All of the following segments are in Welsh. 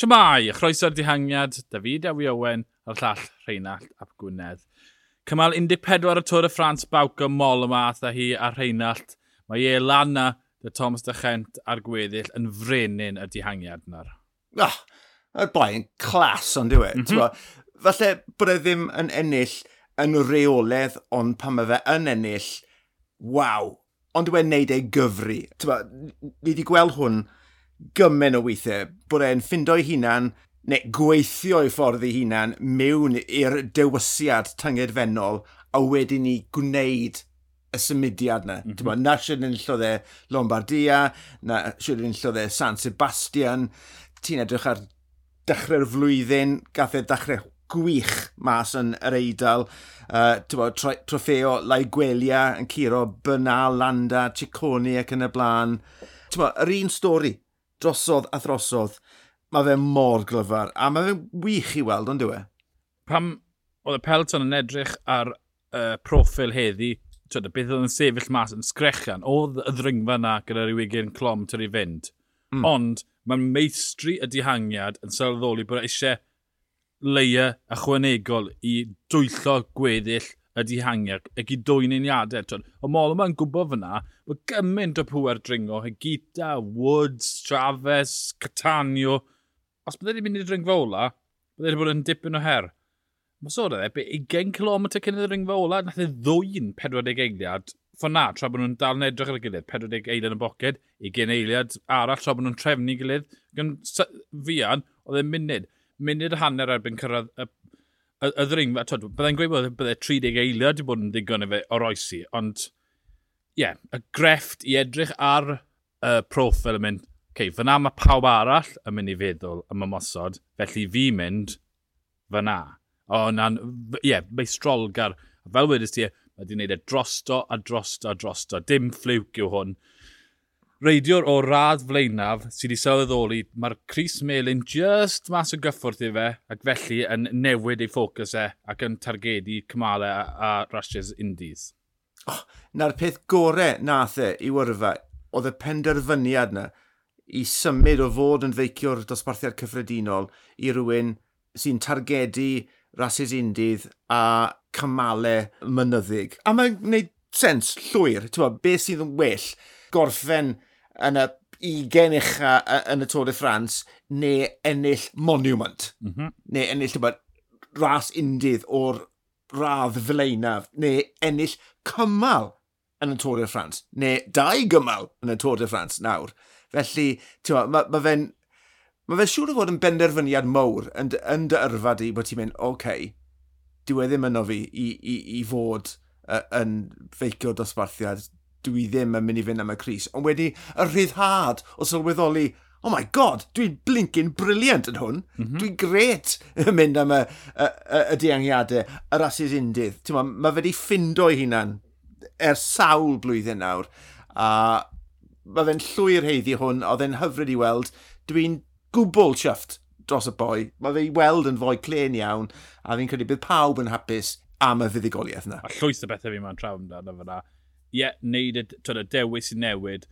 Siamai, a chroeso'r dihangiad, David Ewi Owen, a'r llall Rheinald Ap Gwynedd. Cymal 14 y Tôr y Ffrans bawg o mol yma atha hi a Rheinald. Mae e lan na dy Thomas Dachent a'r gweddill yn frenin y dihangiad na'r. Oh, y boi yn clas ond yw e. Mm -hmm. Falle bod e ddim yn ennill yn reoledd ond pan mae fe yn ennill, waw, ond yw e'n neud ei gyfru. Tyma, ni wedi gweld hwn gymen o weithiau bod e'n ffindo'i hunan neu gweithio'i ffordd ei hunan mewn i'r dewysiad tyngedfennol a wedyn i gwneud y symudiad yna. Mm -hmm. Na mhm. siwr yn llodde Lombardia, na siwr yn llodde San Sebastian. Ti'n edrych ar dechrau'r flwyddyn, gath e dechrau gwych mas yn yr eidl. Uh, Trofeo troffeo Lai Gwelia yn curo Bernal, Landa, Ciccone ac yn y blaen. Yr un stori drosodd a throsodd, mae fe mor glyfar, a mae fe'n wych i weld, ond dwi e? Pam oedd y Pelton yn edrych ar uh, profil heddi, twyd, beth oedd yn sefyll mas yn sgrechan, oedd y ddringfa na gyda'r wygen clom tyr i fynd. Mm. Ond mae'n meistri y dihangiad yn sylweddoli bod eisiau leia ychwanegol i dwyllo gweddill y dihangiau, ac i dwy'n uniadau. Twyd. O mol yma'n gwybod fyna, mae gymaint o pwer dringo, Hegita, Woods, Traves, Catanio. Os byddai wedi mynd i'r dringfa ola, byddai wedi bod yn dipyn o her. Mae sôn e, be 20 km cyn y ringfa ola, nath e ddwy'n 40 eiliad. Ffona, tra bod nhw'n dal yn edrych ar y gilydd, 40 eiliad yn boced, 20 eiliad arall tra bod nhw'n trefnu gilydd. Gan fian, oedd e'n munud. Munud y hanner erbyn cyrraedd y y ddringfa, byddai'n gweud bod byddai 30 eiliad wedi bod yn ddigon i fe o'r oesi, ond ie, yeah, y grefft i edrych ar y uh, proffil yn mynd, okay, fyna mae pawb arall yn mynd i feddwl am ymosod, felly fi mynd fyna. O, na'n, ie, yeah, mae strolgar, fel wedys ti, e, mae wedi gwneud e drosto a drosto a drosto, dim ffliwc yw hwn reidiwr o radd flaenaf sydd wedi sylweddoli mae'r Cris Melin just mas o gyffwrdd i fe ac felly yn newid ei ffocws e ac yn targedu cymalau a, a rasies indies. Oh, na'r peth gorau nath e i wyrfa oedd y penderfyniad na i symud o fod yn feiciwr dosbarthiad cyffredinol i rywun sy'n targedu rhasys undydd a cymalau mynyddig. A mae'n gwneud sens llwyr, ti'n beth sydd yn well gorffen yn y ugen ucha yn y Tôr de France, neu ennill monument, mm -hmm. neu ennill bod, ras undydd o'r radd flaenaf, neu ennill cymal yn y Tôr de France, neu dau gymal yn y Tôr de France nawr. Felly, ti'n mae ma fe'n... Mae fe siŵr o fod yn benderfyniad mowr yn, yn dy yrfa di bod ti'n mynd, oce, okay, dyw e ddim yno fi i, i, i fod uh, yn feicio dosbarthiad dwi ddim yn mynd i fynd am y Cris, ond wedi y rhyddhad o sylweddoli, oh my god, dwi'n blinkin briliant yn hwn. Mm -hmm. Dwi'n gret yn mynd am y, y, y, y diangiadau, y rasis undydd. Mae ma fe wedi ffindo i hunan ers sawl blwyddyn nawr. A mae fe'n llwy'r heiddi hwn, oedd e'n hyfryd i weld. Dwi'n gwbl chyfft dros y boi. Mae fe i weld yn fwy clen iawn, a fi'n credu bydd pawb yn hapus am y fuddigoliaeth yna. A llwyth y bethau fi ma'n trafod amdano fyna ie, yeah, neud y, twyd, y dewis i newid.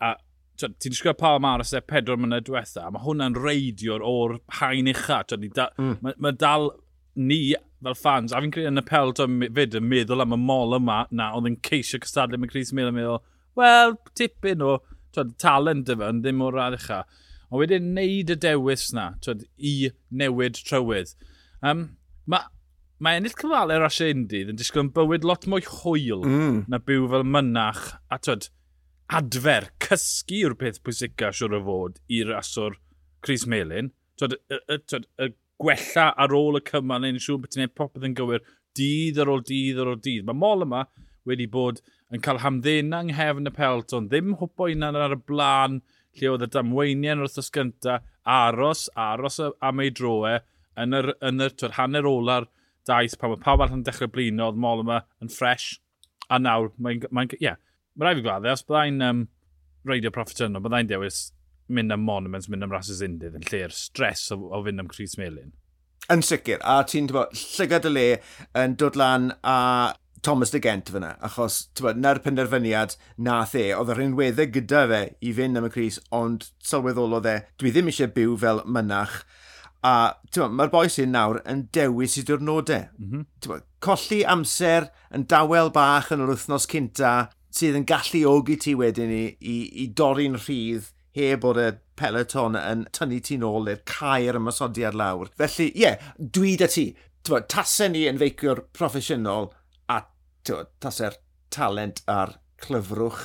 A ti'n disgwyl pa Palmares e pedwar mlynedd diwetha, mae hwnna'n reidiwr o'r hain ucha. Mm. Mae ma dal ni fel fans, a fi'n credu yn y pelt o fyd yn meddwl am y mol yma, na, oedd yn ceisio cystadlu mewn Chris Mill yn meddwl, wel, tipyn o twyd, talent yma, yn ddim o'r rhaid ucha. Ond wedyn neud y dewis na, twyd, i newid trywydd. Um, mae mae ennill cyfalau asio e Indydd yn disgwyl yn bywyd lot mwy hwyl mm. na byw fel mynach a twyd, adfer, cysgu yw'r peth pwysica siwr o fod i'r aswr Chris Melin. Twyd, y, y, twyd, y gwella ar ôl y cymal, neu'n siŵr beth ti'n gwneud popeth yn gywir, dydd ar ôl dydd ar ôl dydd. Mae mol yma wedi bod yn cael hamddena yng nghefn y pelton, ddim hwpo unan ar y blaen lle oedd y damweiniau yn yr wythnos gyntaf, aros, aros am ei droe, yn yr, yn yr twyd, hanner ola'r daith, pan mae pawb arall yn dechrau blino, oedd mol yma yn ffres. A nawr, mae'n... Ie, mae yeah, ma rai fi gladde, os byddai'n um, reidio proffitynol, byddai'n dewis mynd am monuments, mynd am rhasys undydd, yn lle'r stres o, o fynd am Chris Melin. Yn sicr, a ti'n llygad y le yn dod lan a Thomas de Gent fyna, achos bod, na'r penderfyniad nath e, oedd yr unweddau gyda fe i fynd am y Cris, ond sylweddol oedd e, dwi ddim eisiau byw fel mynach, A mae'r boi sy'n nawr yn dewis i diwrnodau. Mm -hmm. Colli amser yn dawel bach yn yr wythnos cynta sydd yn galluogi ti wedyn i, i, i dorri'n rhydd heb bod y peleton yn tynnu ti nôl i'r cair y masodiad lawr. Felly, ie, yeah, dwi da ti. Tasau ni yn feiciwr proffesiynol a tasau'r talent a'r clyfrwch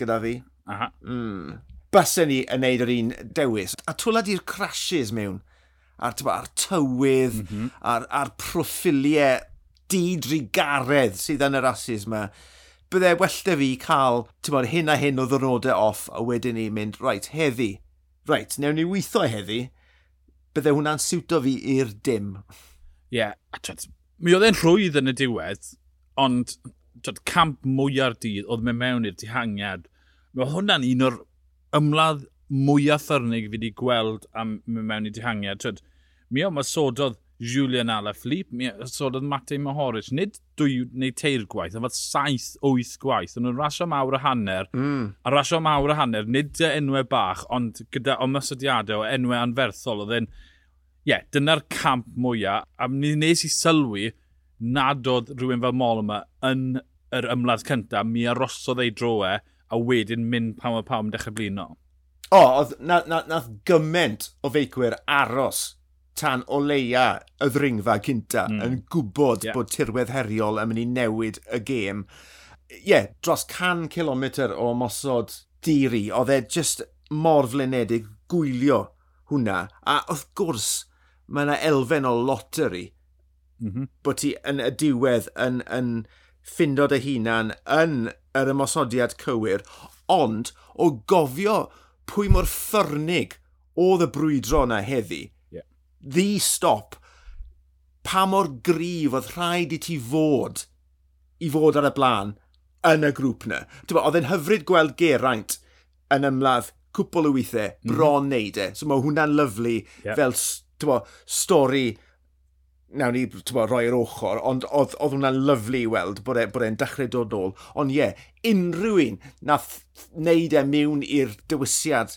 gyda fi. Aha. Mm. Basau ni yn neud yr un dewis. A twlad i'r crashes mewn a'r, tyba, ar tywydd, mm -hmm. a'r, ar proffiliau didrigaredd sydd yn y rasis yma, byddai wellta fi cael bod, hyn a hyn o ddwrnodau off a wedyn ni mynd, right, heddi, right, newn ni weithio heddi, byddai hwnna'n siwto fi i'r dim. Ie, yeah, mi oedd e'n rhwydd yn y diwedd, ond twyd, camp mwy ar dydd oedd e mewn i'r dihangiad. Mae hwnna'n un o'r ymladd mwyaf ffyrnig fi wedi gweld am mewn i dihangiad. Twyd, mi o, mae sododd Julian Alaphilippe, mi o, sododd Matei Mohoric, nid dwy neu teir gwaith, ond fath saith, wyth gwaith. Ond nhw'n rasio mawr y hanner, mm. a rasio mawr y hanner, nid y enwau bach, ond gyda ymysodiadau o enwau anferthol, oedd e'n, ie, yeah, dyna'r camp mwyaf, a ni nes i sylwi nad oedd rhywun fel mol yma yn yr ymladd cyntaf, mi arosodd ei droe, a wedyn mynd pam o pam dechrau blino. O, oedd, na, na, nath gyment o feicwyr aros tan o leia y ddringfa cynta mm. yn gwybod yeah. bod tirwedd heriol yn mynd i newid y gêm. Ie, yeah, dros 100 km o mosod diri, oedd e just mor flenedig gwylio hwnna. A wrth gwrs, mae yna elfen o loteri mm -hmm. bod ti yn y diwedd yn, yn ffindod y hunan yn yr ymosodiad cywir, ond o gofio pwy mor ffyrnig oedd y brwydro yna heddi. Yeah. The stop. Pa mor grif oedd rhaid i ti fod i fod ar y blaen yn y grŵp yna. Oedd e'n hyfryd gweld Geraint yn ymladd cwpl o weithiau, mhm. bron mm -hmm. neud e. So mae hwnna'n lyflu yep. fel bo, stori nawn ni bo, roi'r ochr, ond oedd, oedd hwnna'n lyflu i weld bod e, e'n e, dechrau dod nôl. Ond ie, yeah, unrhyw un nath wneud e mewn i'r dywisiad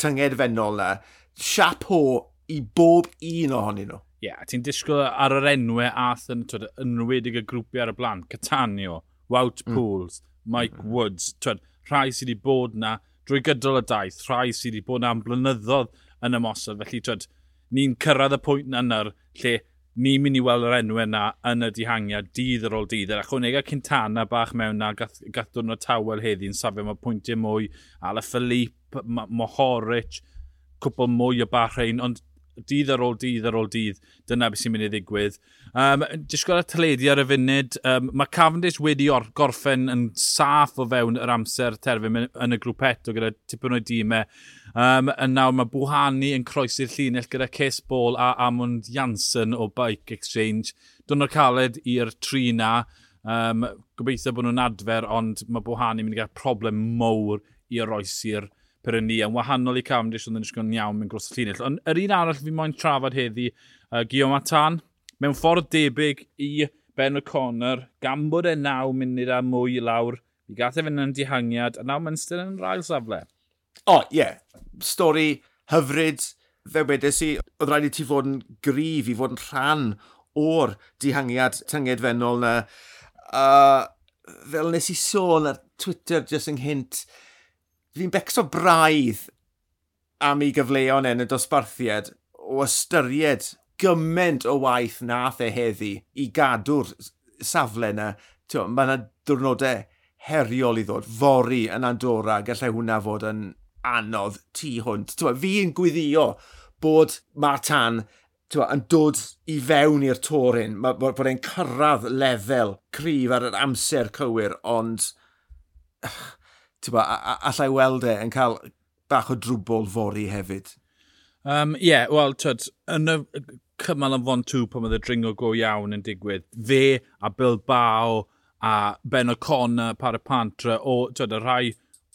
tyngedfennol na, siapo i bob un ohonyn nhw. Ie, yeah, ti'n disgwyl ar yr enwau ath yn, twyd, y grwpiau ar y blaen. Catanio, Wout hmm. Pools, mm. Mike mm. Woods, twyd, rhai sydd wedi bod na drwy gydol y daith, rhai sydd wedi bod na am blynyddoedd yn ymosod. Felly, twyd, ni'n cyrraedd y pwynt yna lle ni'n mynd i weld yr enwau yna yn y dihangiad dydd ar ôl dydd. Ar ychwanega Cintana bach mewn na gath, gath dwrno tawel heddi yn safio mae pwyntiau mwy, Ala Philippe, Mohoric, cwbl mwy o bach rhain, ond dydd ar ôl dydd ar ôl dydd, dyna beth sy'n mynd i ddigwydd. Um, Disgwyl y teledu ar y funud, um, mae Cavendish wedi or, gorffen yn saff o fewn yr amser terfyn yn y grwpet o gyda tipyn o'i dîmau. Um, e. yn nawr mae Bwhani yn croesi'r llinell gyda Cés Ball a Amund Janssen o Bike Exchange. Dwi'n caled i'r tri na. Um, gobeithio bod nhw'n adfer, ond mae Bwhani'n mynd i gael problem mowr i oroesi'r Peryni, yn wahanol i Cavendish oedd yn ysgol iawn mewn gros y llinell. Ond yr un arall fi moyn trafod heddi, uh, Guillaume Atan, mewn ffordd debyg i Ben O'Connor, gan bod e naw munud a mwy i lawr, i gath e fynd yn dihangiad, a naw mae'n yn rhaid safle. O, oh, ie. Yeah. Stori hyfryd, fe wedes i, oedd rhaid i ti fod yn grif i fod yn rhan o'r dihangiad tyngedfennol na. Uh, fel nes i sôn ar Twitter jyst ynghynt, fi'n becso braidd am ei gyfleon yn y dosbarthiad o ystyried gymaint o waith nath e heddi i gadw'r safle yna. Mae yna diwrnodau heriol i ddod, fori yn Andorra, gallai hwnna fod yn anodd tu hwnt. Fi'n gwyddio bod Martan twa, yn dod i fewn i'r torin, bod e'n cyrraedd lefel cryf ar yr amser cywir, ond ba, allai weld e yn cael bach o drwbl fori hefyd. Ie, um, yeah, wel, tyd, yn y cymal yn fon tŵ pan oedd y dringo go iawn yn digwydd, fe a Bilbao a Ben O'Connor, Parapantra, o, tyd, y rhai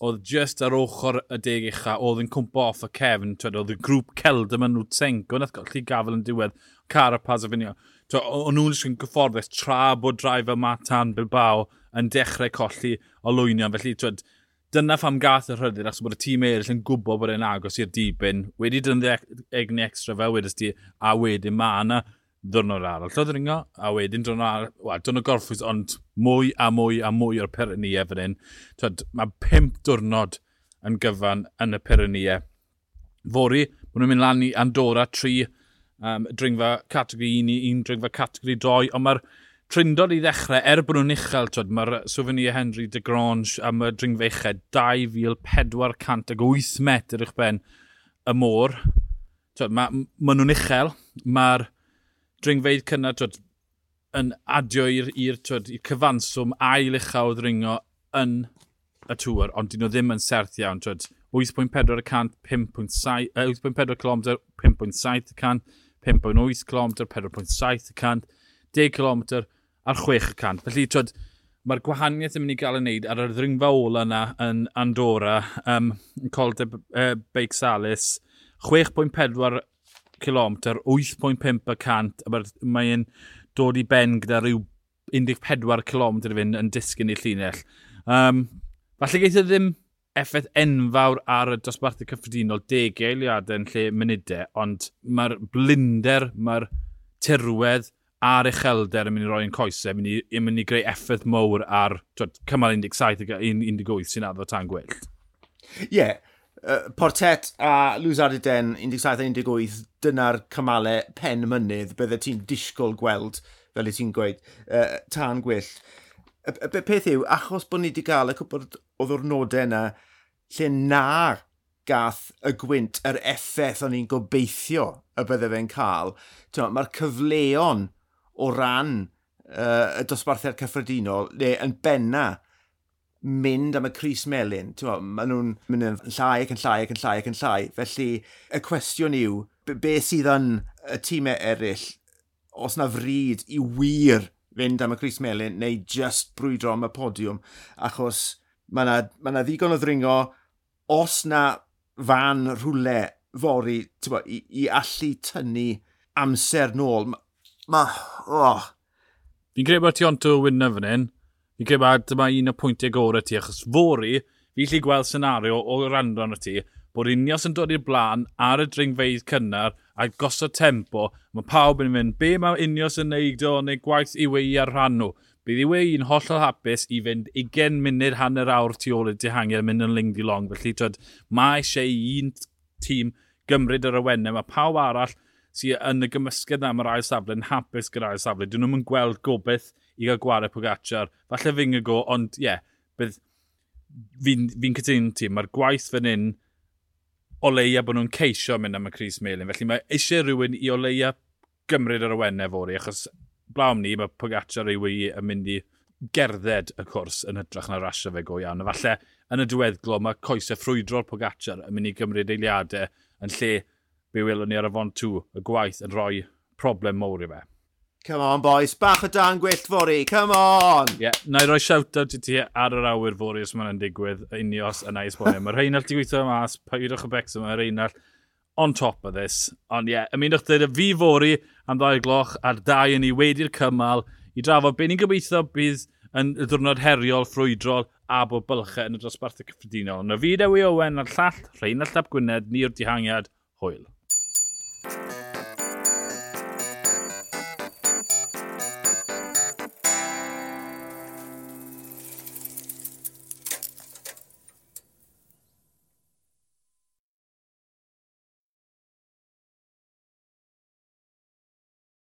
oedd just ar ochr y deg ucha, oedd yn cwmpo off y cefn, tyd, oedd y grŵp celd yma nhw tsengo, nath gallu gafel yn diwedd, Carapaz a fynio. O'n nhw'n sy'n gyfforddus tra bod rai fel Matan Bilbao yn dechrau colli o lwynion, felly twyd, Dyna pham gath y rhyddid, achos bod y tîm eraill yn gwybod bod e'n agos i'r dibyn, wedi dynnu egni extra fel wedys ti, a wedyn mae yna ddwrnod arall. Llodd ringo, a wedyn ddwrnod arall, wel, ddwrnod gorffwys, ond mwy a mwy a mwy o'r Pyrenia fan hyn. Twyd, mae pimp diwrnod yn gyfan yn y Pyrenia. Fori, maen nhw'n mynd lan i Andorra 3, um, dringfa categori 1 i 1, dringfa categori 2, ond mae'r trindod i ddechrau, er bod nhw'n uchel, mae'r souvenir Henry de Grange am y dringfeichau 2,400 ag 8 metr i'ch ben y môr. Twyd, mae, ma nhw'n uchel, mae'r dringfeidd cynnar twyd, yn adio i'r cyfanswm ail uchel o ddringo yn y tŵr, ond dyn nhw ddim yn serth iawn. 8.4 5.7 km, 5.7 5.8 km, 4.7 10 km, ar 6%. Felly, twyd, mae'r gwahaniaeth yn mynd i gael ei wneud ar y ddringfa ola yna yn Andorra, um, yn Colde uh, Beic Salis, 6.4 km, 8.5 cant, a mae'n dod i ben gyda rhyw 14 km i fynd yn disgyn i'r llinell. Um, falle geithio e ddim effaith enfawr ar y dosbarthau cyffredinol degau eiliadau yn lle munudau, ond mae'r blinder, mae'r tirwedd, a'r uchelder yn mynd i roi'n coesau, yn mynd i, yn mynd i greu effaith mowr ar twed, cymal 17 a 18 sy'n addo tan gwyllt. Ie, yeah. uh, Portet a Luz Ardiden 17-18, dyna'r cymalau pen mynydd bydde ti'n disgwyl gweld, fel y ti'n gweud, uh, tan gwyllt. Y, y, y peth yw, achos bod ni wedi cael y cwbl o ddwrnodau yna, lle na gath y gwynt yr effaith o'n i'n gobeithio y bydde fe'n cael. Mae'r cyfleon o ran uh, y dosbarthiad cyffredinol, neu yn benna mynd am y Cris Melin. Maen nhw'n mynd yn llai ac yn llai ac yn llai ac yn llai. Felly, y cwestiwn yw, be, sydd yn y tîmau eraill, os na fryd i wir fynd am y Cris Melin, neu just brwydro am y podiwm, achos mae yna ma, na, ddigon o ddringo, os na fan rhwle fori, bo, i, i allu tynnu amser nôl, mae ma, oh. Fi'n credu bod ti ond o wyna fan hyn. Fi'n credu bod dyma un o pwyntiau gorau ti, achos fori, fi lli gweld senario o rando arno ti, bod unios yn dod i'r blaen ar y dringfeidd cynnar a gosod tempo, mae pawb yn mynd, be mae unios yn neud o neu gwaith i wei ar rhan nhw. Bydd i wei yn hollol hapus i fynd 20 munud hanner awr tu ôl y dihangiau yn mynd yn lingdi long. Felly, twyd, mae eisiau un tîm gymryd yr awennau, mae pawb arall sydd yn y gymysgedd na mae'r ail safle yn hapus gyda'r ail safle. Dyn nhw'n gweld gobeith i gael gwared Pogacar. Falle fi'n go, ond ie, yeah, bydd fi'n fi, cytuno ti, mae'r gwaith fan hyn o leia bod nhw'n ceisio mynd am y Cris Melin. Felly mae eisiau rhywun i o leia gymryd ar yr awennau fori, achos blawn ni mae Pogacar ei wei yn mynd i gerdded y cwrs yn hytrach na rasio fe go iawn. A falle yn y diweddglo mae coesau ffrwydro'r Pogacar yn mynd i gymryd eiliadau yn lle be welwn ni ar y fond 2, y gwaith yn rhoi problem mowr i fe. Come on, boys. Bach o dan gwyllt fori. Come on! Ie, yeah, na i roi shout-out i ti ar yr awyr fori os mae'n digwydd. Unios yn Ais boi. Mae'r Reinald ti gweithio mas. Pawydwch y becs yma, Reinald on top of this. Ond ie, yeah, ymunwch dweud y fi fori am ddau gloch a'r dau yn ei wedi'r cymal i drafod be ni'n gobeithio bydd yn y ddwrnod heriol, ffrwydrol a bod bylchau yn y dosbarthau cyffredinol. Na fi Dewi Owen a'r llall, Reinald Llap Gwynedd, ni o'r dihangiad, hwyl.